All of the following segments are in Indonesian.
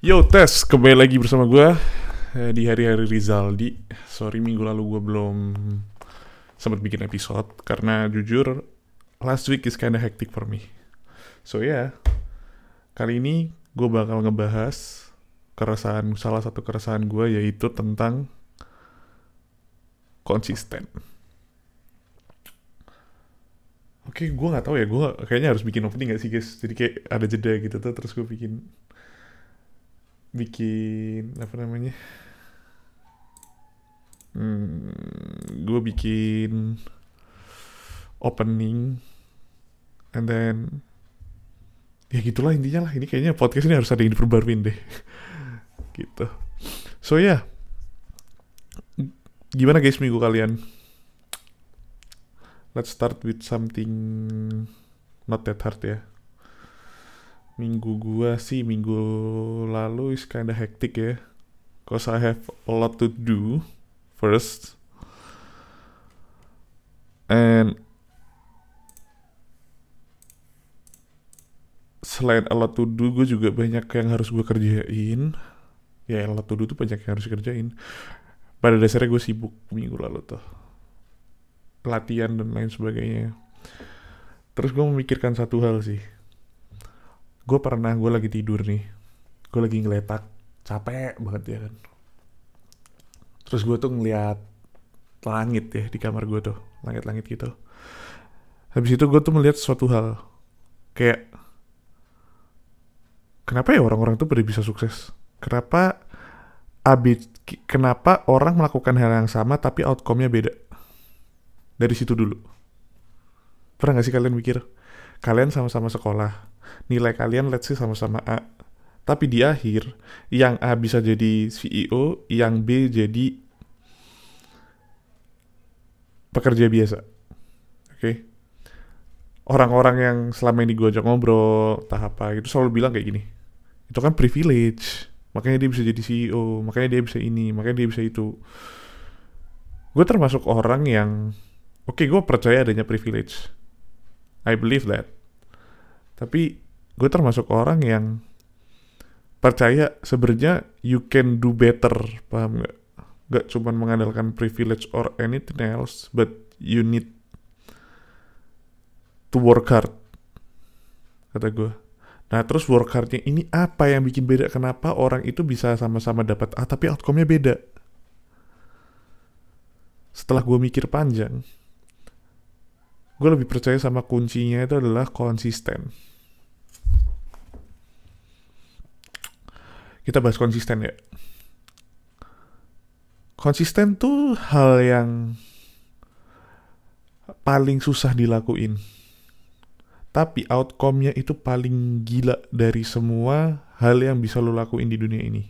Yo tes, kembali lagi bersama gue eh, di hari-hari Rizaldi. Sorry minggu lalu gue belum sempat bikin episode karena jujur last week is kinda hectic for me. So ya, yeah, kali ini gue bakal ngebahas keresahan salah satu keresahan gue yaitu tentang konsisten. Oke, gue nggak tahu ya, gue kayaknya harus bikin opening gak sih guys? Jadi kayak ada jeda gitu tuh, terus gue bikin bikin apa namanya? Hmm, gue bikin opening and then ya gitulah intinya lah. Ini kayaknya podcast ini harus ada yang diperbaruin deh. Gitu. So ya. Yeah. gimana guys minggu kalian? Let's start with something not that hard ya minggu gua sih minggu lalu is kinda hectic ya. Cause I have a lot to do first. And selain a lot to do gue juga banyak yang harus gue kerjain. Ya a lot to do tuh banyak yang harus kerjain pada dasarnya gue sibuk minggu lalu tuh. Pelatihan dan lain sebagainya. Terus gue memikirkan satu hal sih gue pernah gue lagi tidur nih. Gue lagi ngeletak. Capek banget ya kan. Terus gue tuh ngeliat langit ya di kamar gue tuh. Langit-langit gitu. Habis itu gue tuh melihat suatu hal. Kayak kenapa ya orang-orang tuh pada bisa sukses? Kenapa abis kenapa orang melakukan hal yang sama tapi outcome-nya beda? Dari situ dulu. Pernah gak sih kalian mikir? Kalian sama-sama sekolah nilai kalian let's say sama-sama A. Tapi di akhir yang A bisa jadi CEO yang B jadi pekerja biasa. Oke? Okay? orang-orang yang selama ini gue ajak ngobrol tahap apa gitu selalu bilang kayak gini. Itu kan privilege. Makanya dia bisa jadi CEO makanya dia bisa ini makanya dia bisa itu. Gue termasuk orang yang oke okay, gue percaya adanya privilege. I believe that tapi gue termasuk orang yang percaya sebenarnya you can do better paham nggak? Gak cuma mengandalkan privilege or anything else but you need to work hard kata gue. Nah terus work hardnya ini apa yang bikin beda? Kenapa orang itu bisa sama-sama dapat A tapi outcome-nya beda? Setelah gue mikir panjang gue lebih percaya sama kuncinya itu adalah konsisten kita bahas konsisten ya. Konsisten tuh hal yang paling susah dilakuin. Tapi outcome-nya itu paling gila dari semua hal yang bisa lo lakuin di dunia ini.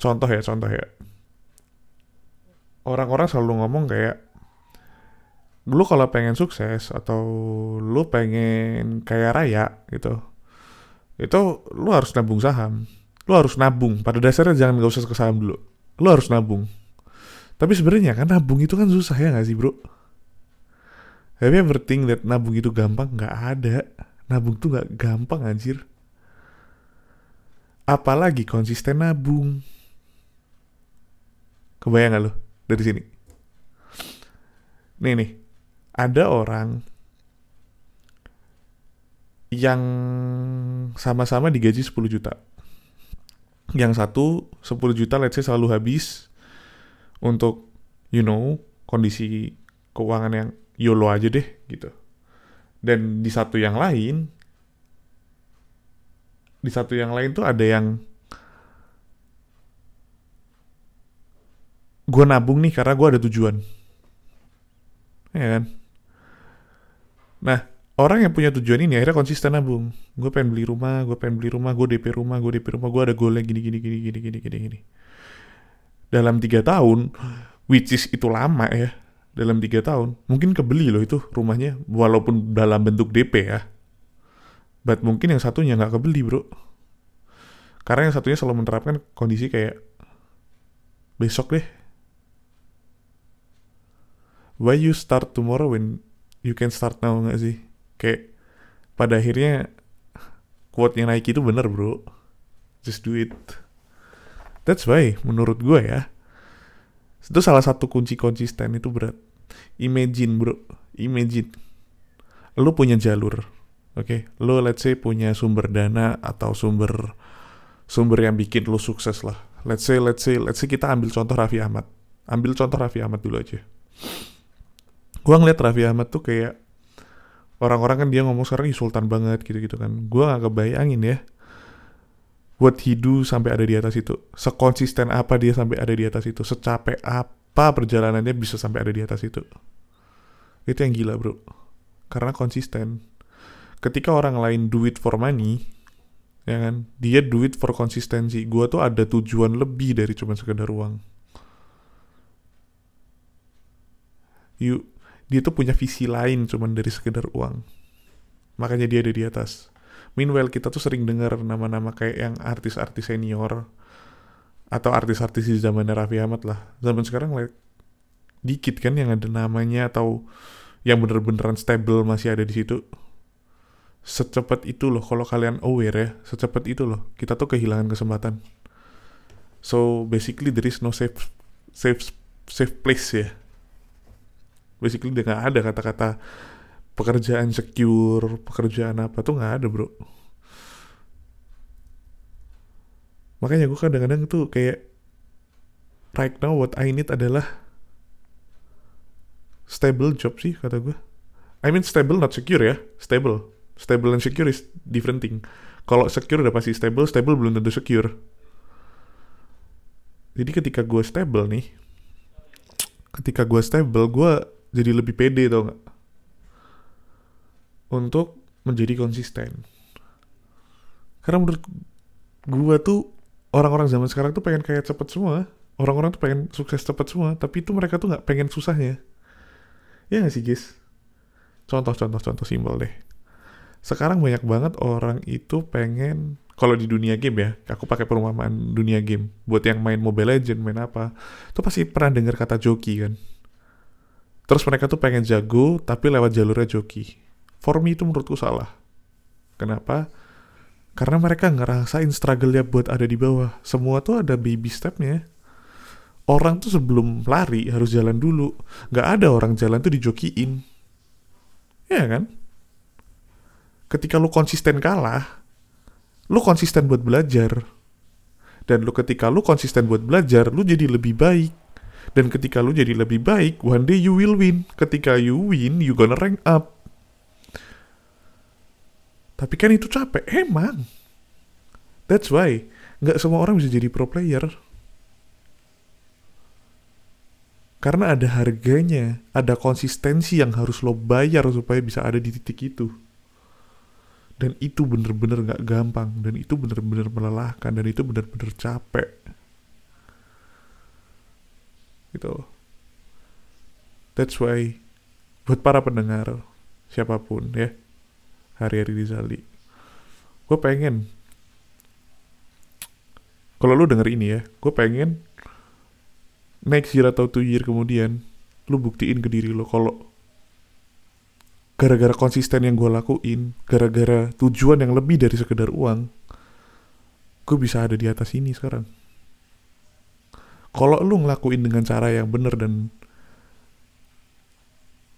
Contoh ya, contoh ya. Orang-orang selalu ngomong kayak, lu kalau pengen sukses atau lu pengen kaya raya gitu, itu lu harus nabung saham. Lu harus nabung. Pada dasarnya jangan gak usah ke saham dulu. Lu harus nabung. Tapi sebenarnya kan nabung itu kan susah ya gak sih bro? You ever think that nabung itu gampang? Nggak ada. Nabung tuh nggak gampang anjir. Apalagi konsisten nabung. Kebayang gak lo dari sini. Nih nih. Ada orang yang sama-sama digaji 10 juta. Yang satu 10 juta let's say selalu habis untuk you know kondisi keuangan yang YOLO aja deh gitu. Dan di satu yang lain di satu yang lain tuh ada yang gue nabung nih karena gue ada tujuan. Ya kan? Nah, orang yang punya tujuan ini akhirnya konsisten nabung gue pengen beli rumah gue pengen beli rumah gue DP rumah gue DP rumah gue ada goalnya gini gini gini gini gini gini gini. Dalam tiga tahun which is itu lama ya dalam tiga tahun mungkin kebeli loh itu rumahnya walaupun dalam bentuk DP ya. But mungkin yang satunya nggak kebeli bro. Karena yang satunya selalu menerapkan kondisi kayak besok deh. Why you start tomorrow when you can start now nggak sih kayak pada akhirnya quote yang Nike itu bener bro. Just do it. That's why menurut gue ya. Itu salah satu kunci konsisten itu berat. Imagine bro. Imagine. Lu punya jalur oke? Okay? lu let's say punya sumber dana atau sumber sumber yang bikin lu sukses lah. Let's say let's say let's say kita ambil contoh Raffi Ahmad. Ambil contoh Raffi Ahmad dulu aja. Gua ngeliat Raffi Ahmad tuh kayak orang-orang kan dia ngomong sekarang sultan banget gitu-gitu kan. Gua gak kebayangin ya what he do sampai ada di atas itu. Sekonsisten apa dia sampai ada di atas itu? Secapek apa perjalanannya bisa sampai ada di atas itu? Itu yang gila bro. Karena konsisten. Ketika orang lain do it for money ya kan dia do it for konsistensi. Gue tuh ada tujuan lebih dari cuma sekedar uang. You dia tuh punya visi lain cuman dari sekedar uang. Makanya dia ada di atas. Meanwhile kita tuh sering dengar nama-nama kayak yang artis-artis senior atau artis-artis di zaman Raffi Ahmad lah. Zaman sekarang like, dikit kan yang ada namanya atau yang bener-beneran stable masih ada di situ. Secepat itu loh kalau kalian aware ya secepat itu loh kita tuh kehilangan kesempatan. So basically there is no safe safe safe place ya basically dia nggak ada kata-kata pekerjaan secure pekerjaan apa tuh nggak ada bro. Makanya gue kadang-kadang tuh kayak right now what I need adalah stable job sih kata gue I mean stable not secure ya. Stable. Stable and secure is different thing. Kalau secure udah pasti stable stable belum tentu secure. Jadi ketika gue stable nih ketika gue stable gue jadi lebih pede tau gak untuk menjadi konsisten. Karena menurut gue tuh orang-orang zaman sekarang tuh pengen kayak cepet semua. Orang-orang tuh pengen sukses cepet semua tapi itu mereka tuh nggak pengen susahnya. Ya gak sih guys contoh-contoh contoh simbol deh. Sekarang banyak banget orang itu pengen kalau di dunia game ya, aku pakai perumpamaan dunia game. Buat yang main Mobile Legend, main apa, itu pasti pernah dengar kata joki kan. Terus mereka tuh pengen jago, tapi lewat jalurnya joki. For me itu menurutku salah. Kenapa? Karena mereka ngerasain struggle-nya buat ada di bawah. Semua tuh ada baby step-nya. Orang tuh sebelum lari harus jalan dulu. Gak ada orang jalan tuh dijokiin. Ya kan? ketika lu konsisten kalah, lu konsisten buat belajar. Dan lu ketika lu konsisten buat belajar, lu jadi lebih baik. Dan ketika lu jadi lebih baik, one day you will win. Ketika you win, you gonna rank up. Tapi kan itu capek, emang. That's why, nggak semua orang bisa jadi pro player. Karena ada harganya, ada konsistensi yang harus lo bayar supaya bisa ada di titik itu dan itu bener-bener gak gampang dan itu bener-bener melelahkan dan itu bener-bener capek gitu that's why buat para pendengar siapa pun ya hari-hari di Zali gue pengen kalau lu denger ini ya gue pengen next year atau two year kemudian lu buktiin ke diri lo kalau gara-gara konsisten yang gue lakuin, gara-gara tujuan yang lebih dari sekedar uang, gue bisa ada di atas ini sekarang. Kalau lu ngelakuin dengan cara yang bener dan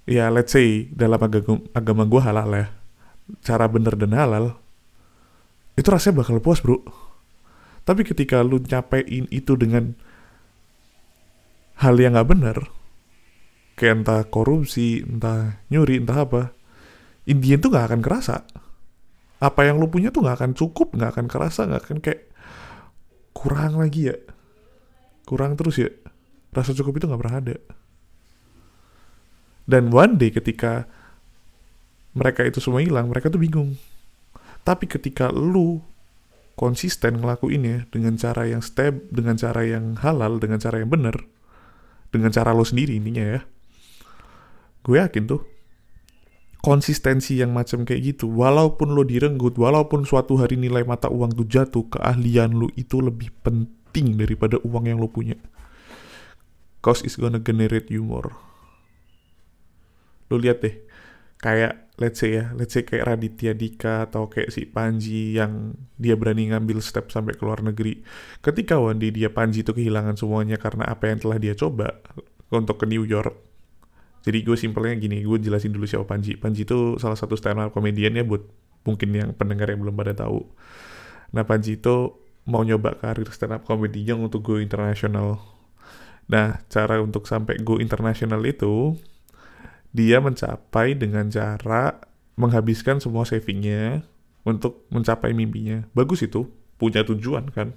ya let's say dalam agama, agama gue halal ya, cara bener dan halal, itu rasanya bakal puas bro. Tapi ketika lu nyapein itu dengan hal yang gak bener, kayak entah korupsi, entah nyuri, entah apa, Indian tuh gak akan kerasa. Apa yang lu punya tuh gak akan cukup, gak akan kerasa, gak akan kayak kurang lagi ya. Kurang terus ya. Rasa cukup itu gak pernah ada. Dan one day ketika mereka itu semua hilang, mereka tuh bingung. Tapi ketika lu konsisten ngelakuinnya dengan cara yang step, dengan cara yang halal, dengan cara yang bener, dengan cara lo sendiri intinya ya, gue yakin tuh konsistensi yang macam kayak gitu walaupun lo direnggut walaupun suatu hari nilai mata uang tuh jatuh keahlian lo itu lebih penting daripada uang yang lo punya cause it's gonna generate you more lo lihat deh kayak let's say ya, let's say kayak Raditya Dika atau kayak si Panji yang dia berani ngambil step sampai ke luar negeri. Ketika day dia Panji itu kehilangan semuanya karena apa yang telah dia coba untuk ke New York. Jadi gue simpelnya gini, gue jelasin dulu siapa Panji. Panji itu salah satu stand up comedian ya buat mungkin yang pendengar yang belum pada tahu. Nah Panji itu mau nyoba karir stand up comedy untuk go internasional. Nah cara untuk sampai go internasional itu dia mencapai dengan cara menghabiskan semua savingnya untuk mencapai mimpinya. Bagus itu, punya tujuan kan.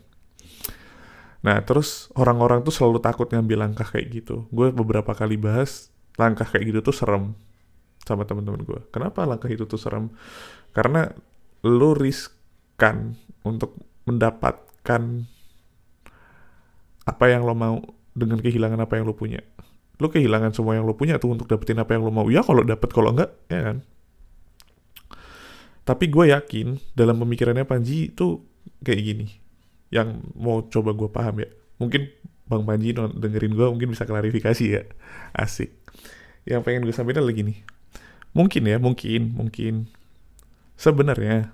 Nah, terus orang-orang tuh selalu takut ngambil langkah kayak gitu. Gue beberapa kali bahas langkah kayak gitu tuh serem sama teman-teman gue. Kenapa langkah itu tuh serem? Karena lo riskan untuk mendapatkan apa yang lo mau dengan kehilangan apa yang lo punya. Lo kehilangan semua yang lo punya tuh untuk dapetin apa yang lo mau. Ya kalau dapet kalau enggak ya kan? Tapi gue yakin dalam pemikirannya Panji itu kayak gini. Yang mau coba gue paham ya. Mungkin Bang Panji dengerin gue mungkin bisa klarifikasi ya. Asik. Yang pengen gue sampaikan lagi nih. Mungkin ya mungkin mungkin. Sebenarnya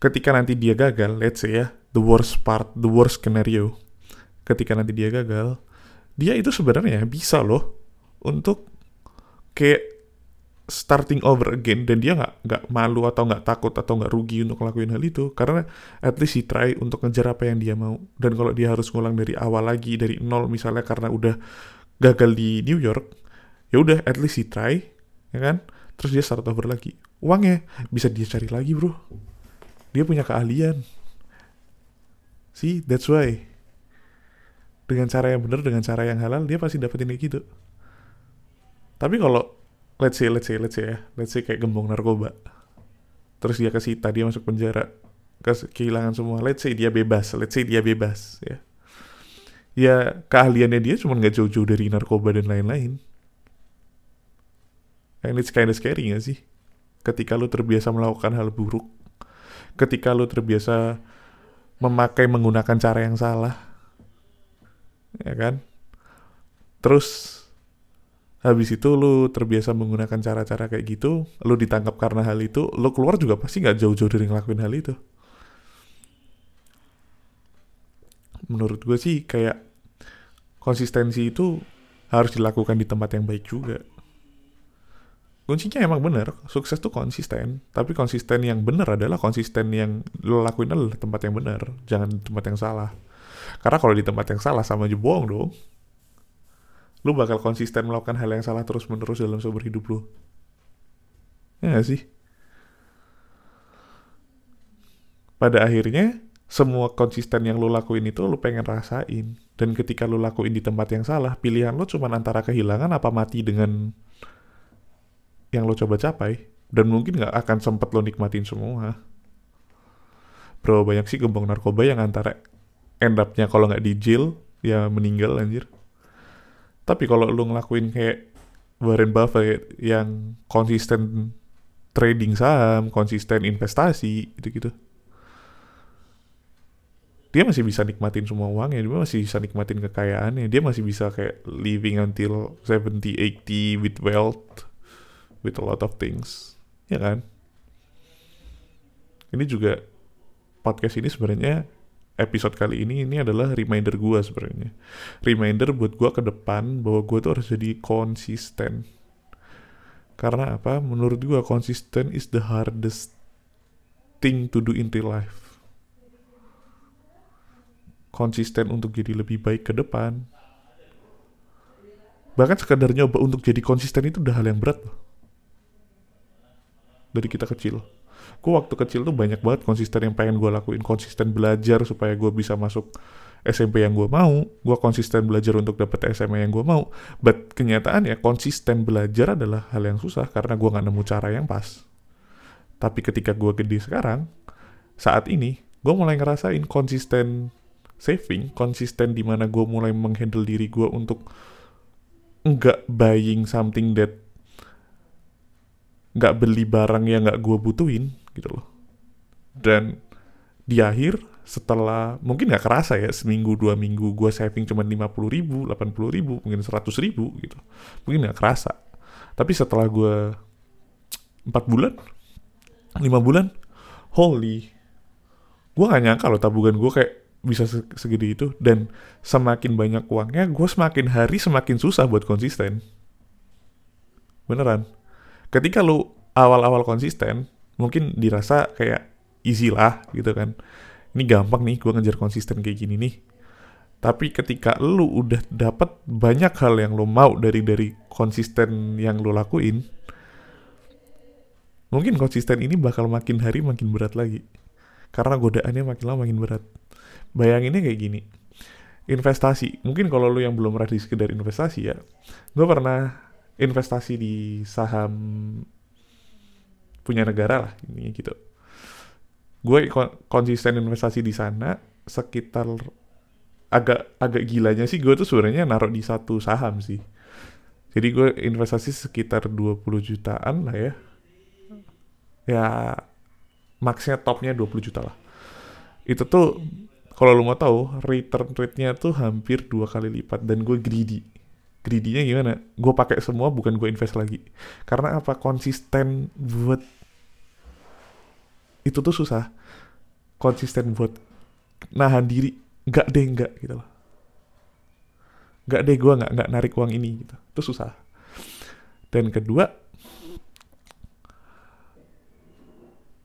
ketika nanti dia gagal let's say ya the worst part the worst scenario. Ketika nanti dia gagal dia itu sebenarnya bisa loh untuk kayak starting over again. Dan dia nggak nggak malu atau nggak takut atau nggak rugi untuk ngelakuin hal itu. Karena at least he try untuk ngejar apa yang dia mau. Dan kalau dia harus ngulang dari awal lagi dari nol misalnya karena udah gagal di New York ya udah at least he try ya kan? Terus dia start over lagi. Uangnya bisa dia cari lagi bro dia punya keahlian. See that's why. Dengan cara yang benar dengan cara yang halal dia pasti dapetin kayak gitu. Tapi kalau let's say let's say let's say ya. Let's say kayak gembong narkoba. Terus dia kesita dia masuk penjara. Kehilangan semua. Let's say dia bebas let's say dia bebas ya. Ya keahliannya dia cuma nggak jauh-jauh dari narkoba dan lain-lain. And it's kinda scary gak sih? Ketika lu terbiasa melakukan hal buruk ketika lu terbiasa memakai menggunakan cara yang salah ya kan? Terus habis itu lu terbiasa menggunakan cara-cara kayak gitu lu ditangkap karena hal itu lu keluar juga pasti nggak jauh-jauh dari ngelakuin hal itu. Menurut gue sih kayak konsistensi itu harus dilakukan di tempat yang baik juga kuncinya emang bener sukses tuh konsisten tapi konsisten yang bener adalah konsisten yang lo lakuin adalah tempat yang bener jangan tempat yang salah karena kalau di tempat yang salah sama aja bohong dong. Lu bakal konsisten melakukan hal yang salah terus-menerus dalam seumur hidup lu. Ya gak sih? Pada akhirnya, semua konsisten yang lu lakuin itu lu pengen rasain. Dan ketika lu lakuin di tempat yang salah, pilihan lu cuma antara kehilangan apa mati dengan yang lo coba capai. Dan mungkin gak akan sempet lo nikmatin semua. Bro, banyak sih gembong narkoba yang antara end up-nya kalau nggak di jail ya meninggal anjir tapi kalau lu ngelakuin kayak Warren Buffett yang konsisten trading saham, konsisten investasi, gitu-gitu. Dia masih bisa nikmatin semua uangnya, dia masih bisa nikmatin kekayaannya, dia masih bisa kayak living until 70, 80 with wealth, with a lot of things. Ya kan? Ini juga podcast ini sebenarnya episode kali ini ini adalah reminder gue sebenarnya. Reminder buat gue ke depan bahwa gue tuh harus jadi konsisten. Karena apa? Menurut gue konsisten is the hardest thing to do in real life. Konsisten untuk jadi lebih baik ke depan. Bahkan sekadar nyoba untuk jadi konsisten itu udah hal yang berat loh dari kita kecil. Gue waktu kecil tuh banyak banget konsisten yang pengen gue lakuin konsisten belajar supaya gue bisa masuk SMP yang gue mau gue konsisten belajar untuk dapet SMA yang gue mau. But kenyataan ya konsisten belajar adalah hal yang susah karena gue nggak nemu cara yang pas. Tapi ketika gue gede sekarang saat ini gue mulai ngerasain konsisten saving konsisten di mana gue mulai menghandle diri gue untuk nggak buying something that nggak beli barang yang nggak gue butuhin gitu loh. Dan di akhir setelah mungkin nggak kerasa ya seminggu dua minggu gue saving cuma lima puluh ribu delapan puluh ribu mungkin seratus ribu gitu. Mungkin nggak kerasa. Tapi setelah gue empat bulan lima bulan holy gue gak nyangka loh tabungan gue kayak bisa segede itu. Dan semakin banyak uangnya gue semakin hari semakin susah buat konsisten. Beneran ketika lu awal-awal konsisten mungkin dirasa kayak easy lah gitu kan. Ini gampang nih gue ngejar konsisten kayak gini nih. Tapi ketika lu udah dapat banyak hal yang lu mau dari dari konsisten yang lu lakuin mungkin konsisten ini bakal makin hari makin berat lagi. Karena godaannya makin lama makin berat. Bayanginnya kayak gini. Investasi. Mungkin kalau lu yang belum pernah di sekedar investasi ya gue pernah investasi di saham punya negara lah ini gitu gue konsisten investasi di sana sekitar agak agak gilanya sih gue tuh sebenarnya naruh di satu saham sih jadi gue investasi sekitar 20 jutaan lah ya ya maksnya topnya 20 juta lah. Itu tuh kalau lu mau tahu return rate-nya tuh hampir dua kali lipat dan gue greedy. Greedy-nya gimana? Gue pakai semua bukan gue invest lagi. Karena apa? Konsisten buat itu tuh susah. Konsisten buat nahan diri. Gak deh, enggak gitu loh. Gak deh, gue nggak nggak narik uang ini gitu. Itu susah. Dan kedua,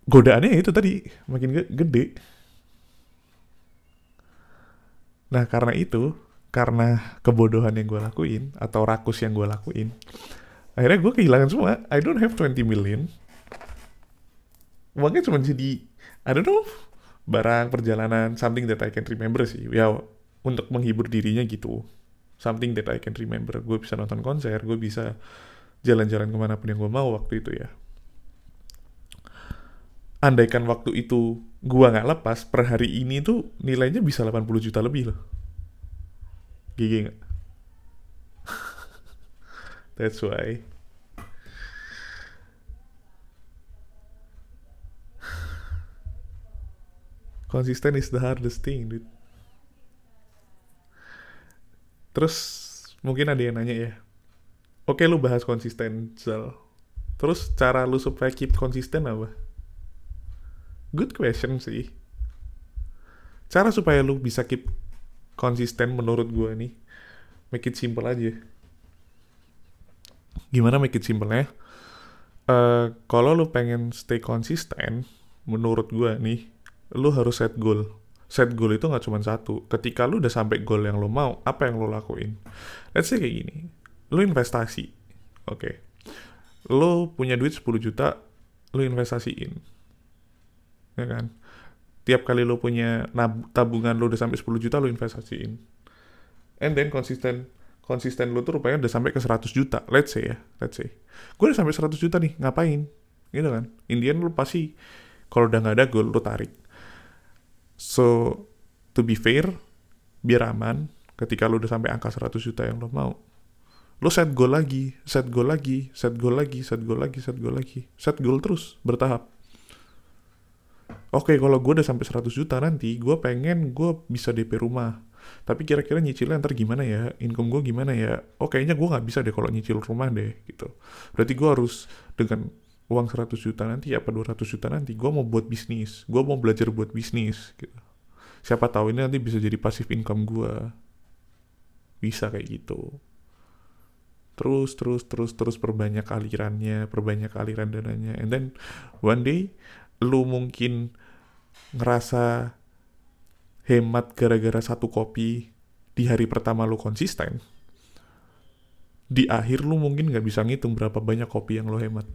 godaannya itu tadi makin gede. Nah karena itu, karena kebodohan yang gue lakuin atau rakus yang gue lakuin, akhirnya gue kehilangan semua. I don't have 20 million. Uangnya cuma jadi, I don't know, barang perjalanan, something that I can remember sih. Ya untuk menghibur dirinya gitu. Something that I can remember. Gue bisa nonton konser, gue bisa jalan-jalan ke mana pun yang gue mau waktu itu ya andaikan waktu itu gua nggak lepas per hari ini tuh nilainya bisa 80 juta lebih loh. GG nggak? That's why. Konsisten is the hardest thing, dude. Terus mungkin ada yang nanya ya. Oke lu bahas konsisten, Zal. Terus cara lu supaya keep konsisten apa? Good question sih. Cara supaya lu bisa keep konsisten menurut gue nih, make it simple aja. Gimana make it simple ya? Uh, kalau lu pengen stay konsisten, menurut gue nih, lu harus set goal. Set goal itu nggak cuma satu. Ketika lu udah sampai goal yang lu mau, apa yang lu lakuin? Let's say kayak gini. Lu investasi. Oke. Okay. Lu punya duit 10 juta, lu investasiin ya kan tiap kali lo punya tabungan lo udah sampai 10 juta lo investasiin. And then konsisten konsisten lo tuh rupanya udah sampai ke 100 juta let's say ya let's say. Gue udah sampai 100 juta nih ngapain? Gitu kan? Indian lo pasti kalau udah nggak ada goal lo tarik. So to be fair biar aman ketika lo udah sampai angka 100 juta yang lo mau lo set goal lagi set goal lagi set goal lagi set goal lagi set goal lagi set goal terus bertahap oke okay, kalau gue udah sampai 100 juta nanti gue pengen gue bisa DP rumah. Tapi kira-kira nyicilnya ntar gimana ya? Income gue gimana ya? Oh kayaknya gue nggak bisa deh kalau nyicil rumah deh gitu. Berarti gue harus dengan uang 100 juta nanti apa 200 juta nanti gue mau buat bisnis. Gue mau belajar buat bisnis gitu. Siapa tahu ini nanti bisa jadi pasif income gue bisa kayak gitu. Terus terus terus terus perbanyak alirannya perbanyak aliran dananya. And then one day lu mungkin ngerasa hemat gara-gara satu kopi di hari pertama lu konsisten, di akhir lu mungkin nggak bisa ngitung berapa banyak kopi yang lu hemat.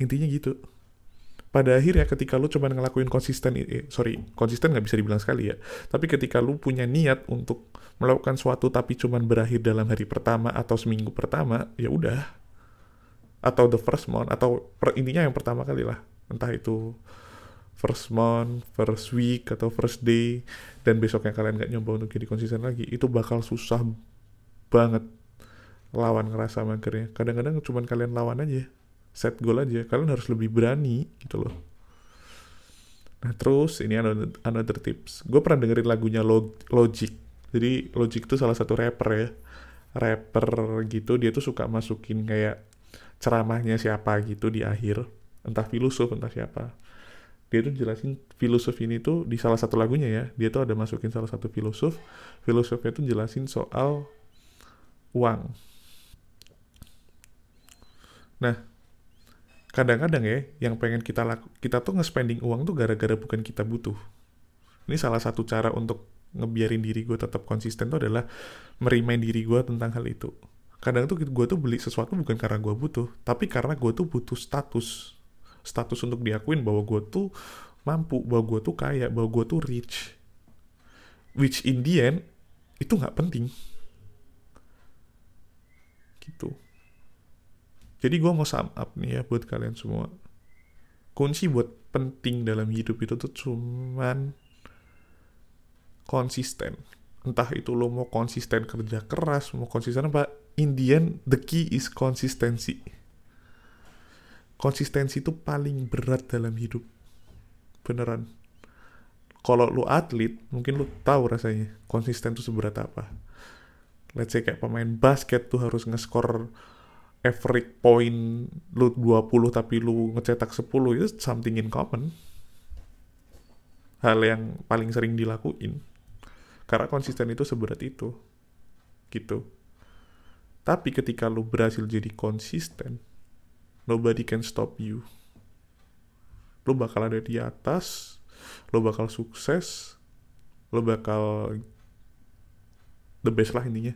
Intinya gitu. Pada akhirnya ketika lu cuma ngelakuin konsisten, eh, sorry, konsisten nggak bisa dibilang sekali ya. Tapi ketika lu punya niat untuk melakukan suatu tapi cuma berakhir dalam hari pertama atau seminggu pertama, ya udah. Atau the first month, atau per, intinya yang pertama kali lah. Entah itu first month, first week, atau first day, dan besoknya kalian nggak nyoba untuk jadi konsisten lagi, itu bakal susah banget lawan ngerasa magernya. Kadang-kadang cuma kalian lawan aja, set goal aja, kalian harus lebih berani gitu loh. Nah terus ini another, another tips. Gue pernah dengerin lagunya Logic. Jadi Logic itu salah satu rapper ya. Rapper gitu, dia tuh suka masukin kayak ceramahnya siapa gitu di akhir entah filosof entah siapa. Dia tuh jelasin filosof ini tuh di salah satu lagunya ya. Dia tuh ada masukin salah satu filosof. Filosofnya tuh jelasin soal uang. Nah kadang-kadang ya yang pengen kita laku kita tuh nge-spending uang tuh gara-gara bukan kita butuh. Ini salah satu cara untuk ngebiarin diri gue tetap konsisten tuh adalah merimain diri gue tentang hal itu. Kadang tuh gue tuh beli sesuatu bukan karena gue butuh tapi karena gue tuh butuh status status untuk diakuin bahwa gue tuh mampu bahwa gue tuh kaya bahwa gue tuh rich. Which in the end itu nggak penting. Gitu. Jadi gue mau sum up nih ya buat kalian semua. Kunci buat penting dalam hidup itu tuh cuman konsisten. Entah itu lo mau konsisten kerja keras mau konsisten apa in the end the key is konsistensi konsistensi itu paling berat dalam hidup. Beneran. Kalau lu atlet mungkin lu tahu rasanya konsisten tuh seberat apa. Let's say kayak pemain basket tuh harus nge-score average point lu 20 tapi lu ngecetak 10 itu something in common. Hal yang paling sering dilakuin. Karena konsisten itu seberat itu. Gitu. Tapi ketika lo berhasil jadi konsisten, nobody can stop you. Lo bakal ada di atas, lo bakal sukses, lo bakal the best lah intinya.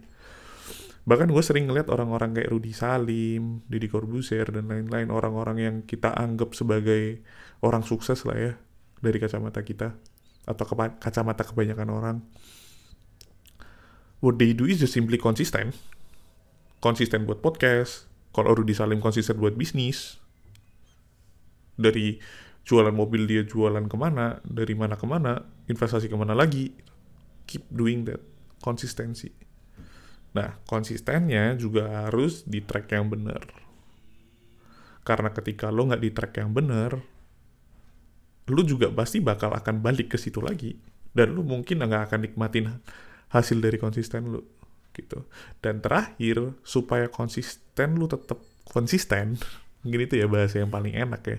Bahkan gue sering ngeliat orang-orang kayak Rudy Salim, Deddy Corbuzier, dan lain-lain. Orang-orang yang kita anggap sebagai orang sukses lah ya, dari kacamata kita. Atau kacamata kebanyakan orang what they do is just simply konsisten. Konsisten buat podcast, kalau Rudy Salim konsisten buat bisnis. Dari jualan mobil dia jualan ke mana, dari mana ke mana, investasi ke mana lagi. Keep doing that. Konsistensi. Nah, konsistennya juga harus di track yang benar. Karena ketika lo nggak di track yang benar, lo juga pasti bakal akan balik ke situ lagi. Dan lo mungkin nggak akan nikmatin hasil dari konsisten lu gitu. Dan terakhir supaya konsisten lu tetap konsisten mungkin itu ya bahasa yang paling enak ya.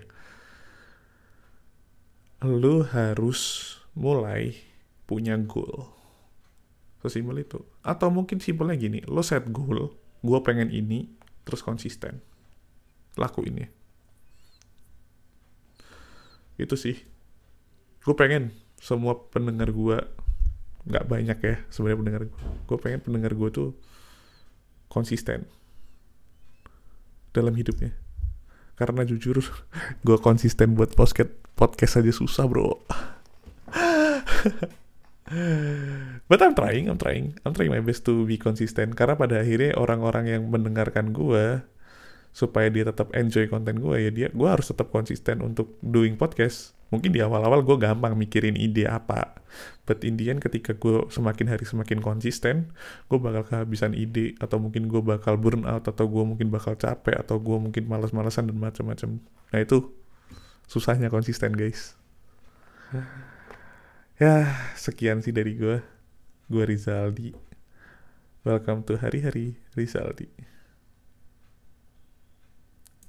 Lu harus mulai punya goal. Sesimpel itu. Atau mungkin simpelnya gini lo set goal gue pengen ini terus konsisten. Lakuin ya. Itu sih. Gue pengen semua pendengar gue nggak banyak ya sebenarnya pendengar gue gue pengen pendengar gue tuh konsisten dalam hidupnya. Karena jujur gue konsisten buat podcast podcast aja susah bro. But I'm trying I'm trying. I'm trying my best to be konsisten karena pada akhirnya orang-orang yang mendengarkan gue supaya dia tetap enjoy konten gue ya dia gue harus tetap konsisten untuk doing podcast. Mungkin di awal-awal gue gampang mikirin ide apa. But in the end ketika gue semakin hari semakin konsisten gue bakal kehabisan ide atau mungkin gue bakal burn out atau gue mungkin bakal capek atau gue mungkin malas-malasan dan macam-macam nah itu susahnya konsisten guys. Ya sekian sih dari gue. Gue Rizaldi. Welcome to hari-hari Rizaldi